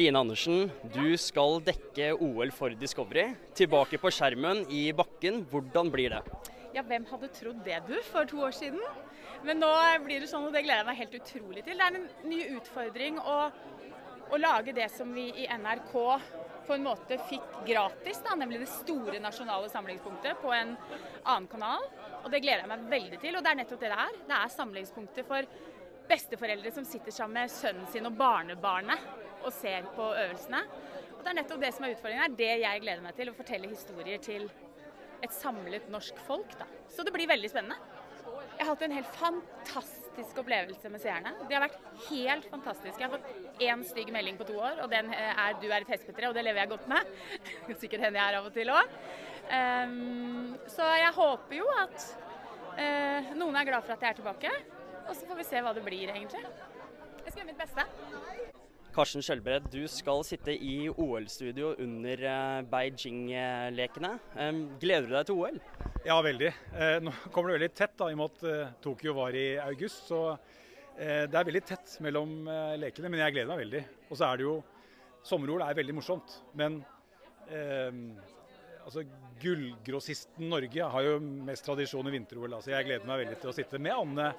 Line Andersen, du skal dekke OL for Discovery. Tilbake på skjermen i bakken. Hvordan blir det? Ja, hvem hadde trodd det, du, for to år siden? Men nå blir det sånn, og det gleder jeg meg helt utrolig til. Det er en ny utfordring å, å lage det som vi i NRK på en måte fikk gratis, da, nemlig det store nasjonale samlingspunktet på en annen kanal. Og det gleder jeg meg veldig til. Og det er nettopp det det er. Det er samlingspunktet for besteforeldre som sitter sammen med sønnen sin og barnebarnet og ser på øvelsene. Og Det er nettopp det som er utfordringen her. Det jeg gleder meg til. Å fortelle historier til et samlet norsk folk. Da. Så det blir veldig spennende. Jeg har hatt en helt fantastisk opplevelse med seerne. De har vært helt fantastiske. Jeg har fått én stygg melding på to år, og den er 'du er et hespetre', og det lever jeg godt med. Sikkert hende jeg er av og til òg. Um, ehm, så jeg håper jo at uh, noen er glad for at jeg er tilbake. Og så får vi se hva det blir, egentlig. Jeg skal gjøre mitt beste. Karsten Skjølbred, du skal sitte i OL-studio under eh, Beijing-lekene. Gleder du deg til OL? Ja, veldig. Eh, nå kommer det veldig tett, da, i og med at eh, Tokyo var i august. Så det er veldig tett mellom lekene, men jeg gleder meg veldig. Og så er det jo Sommer-OL er veldig morsomt, men eh, altså, Gullgrossisten Norge har jo mest tradisjon i vinter-OL. Altså, jeg gleder meg veldig til å sitte med Anne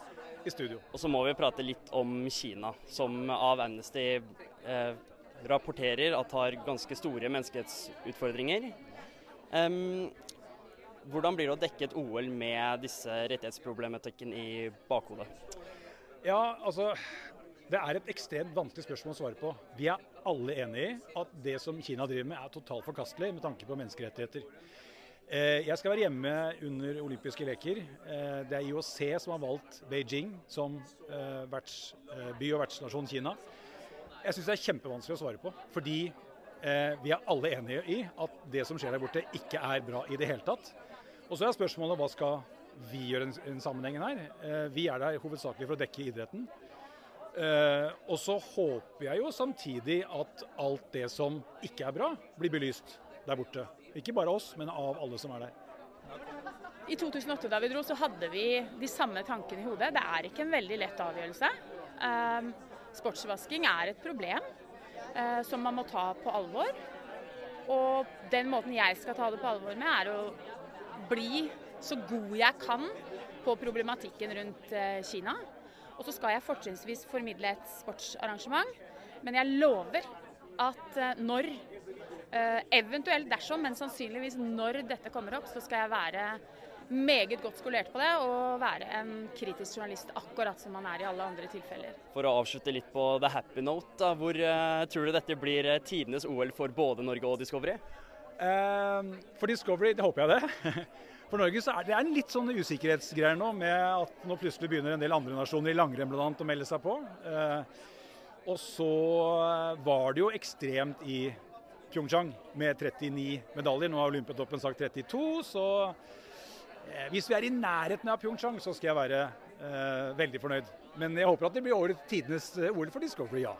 i studio. Og så må vi prate litt om Kina, som av Amnesty eh, rapporterer at har ganske store menneskerettsutfordringer. Um, hvordan blir det å dekke et OL med disse rettighetsproblematikken i bakhodet? Ja, altså Det er et ekstremt vanskelig spørsmål å svare på. Vi er alle enig i at det som Kina driver med er totalt forkastelig med tanke på menneskerettigheter. Eh, jeg skal være hjemme under olympiske leker. Eh, det er IOC som har valgt Beijing som eh, by og vertsnasjon Kina. Jeg syns det er kjempevanskelig å svare på, fordi vi er alle enige i at det som skjer der borte, ikke er bra i det hele tatt. Og så er spørsmålet hva skal vi gjøre i den sammenhengen her. Vi er der hovedsakelig for å dekke idretten. Og så håper jeg jo samtidig at alt det som ikke er bra, blir belyst der borte. Ikke bare oss, men av alle som er der. I 2008 da vi dro, så hadde vi de samme tankene i hodet. Det er ikke en veldig lett avgjørelse. Um, sportsvasking er et problem uh, som man må ta på alvor. Og den måten jeg skal ta det på alvor med, er å bli så god jeg kan på problematikken rundt uh, Kina. Og så skal jeg fortrinnsvis formidle et sportsarrangement. Men jeg lover at uh, når Eh, eventuelt dersom, men sannsynligvis når dette kommer opp, så skal jeg være meget godt skolert på det og være en kritisk journalist, akkurat som man er i alle andre tilfeller. For å avslutte litt på the happy note, da, hvor uh, tror du dette blir uh, tidenes OL for både Norge og Discovery? Uh, for Discovery, det håper jeg det. For Norge så er det en litt sånn usikkerhetsgreier nå, med at nå plutselig begynner en del andre nasjoner i langrenn bl.a. å melde seg på. og så var det jo ekstremt i Pyeongchang med 39 medaljer. Nå har Olympiatoppen sagt 32, så eh, hvis vi er i nærheten av Pyeongchang, så skal jeg være eh, veldig fornøyd. Men jeg håper at det blir året tidenes eh, OL for Discovery, ja.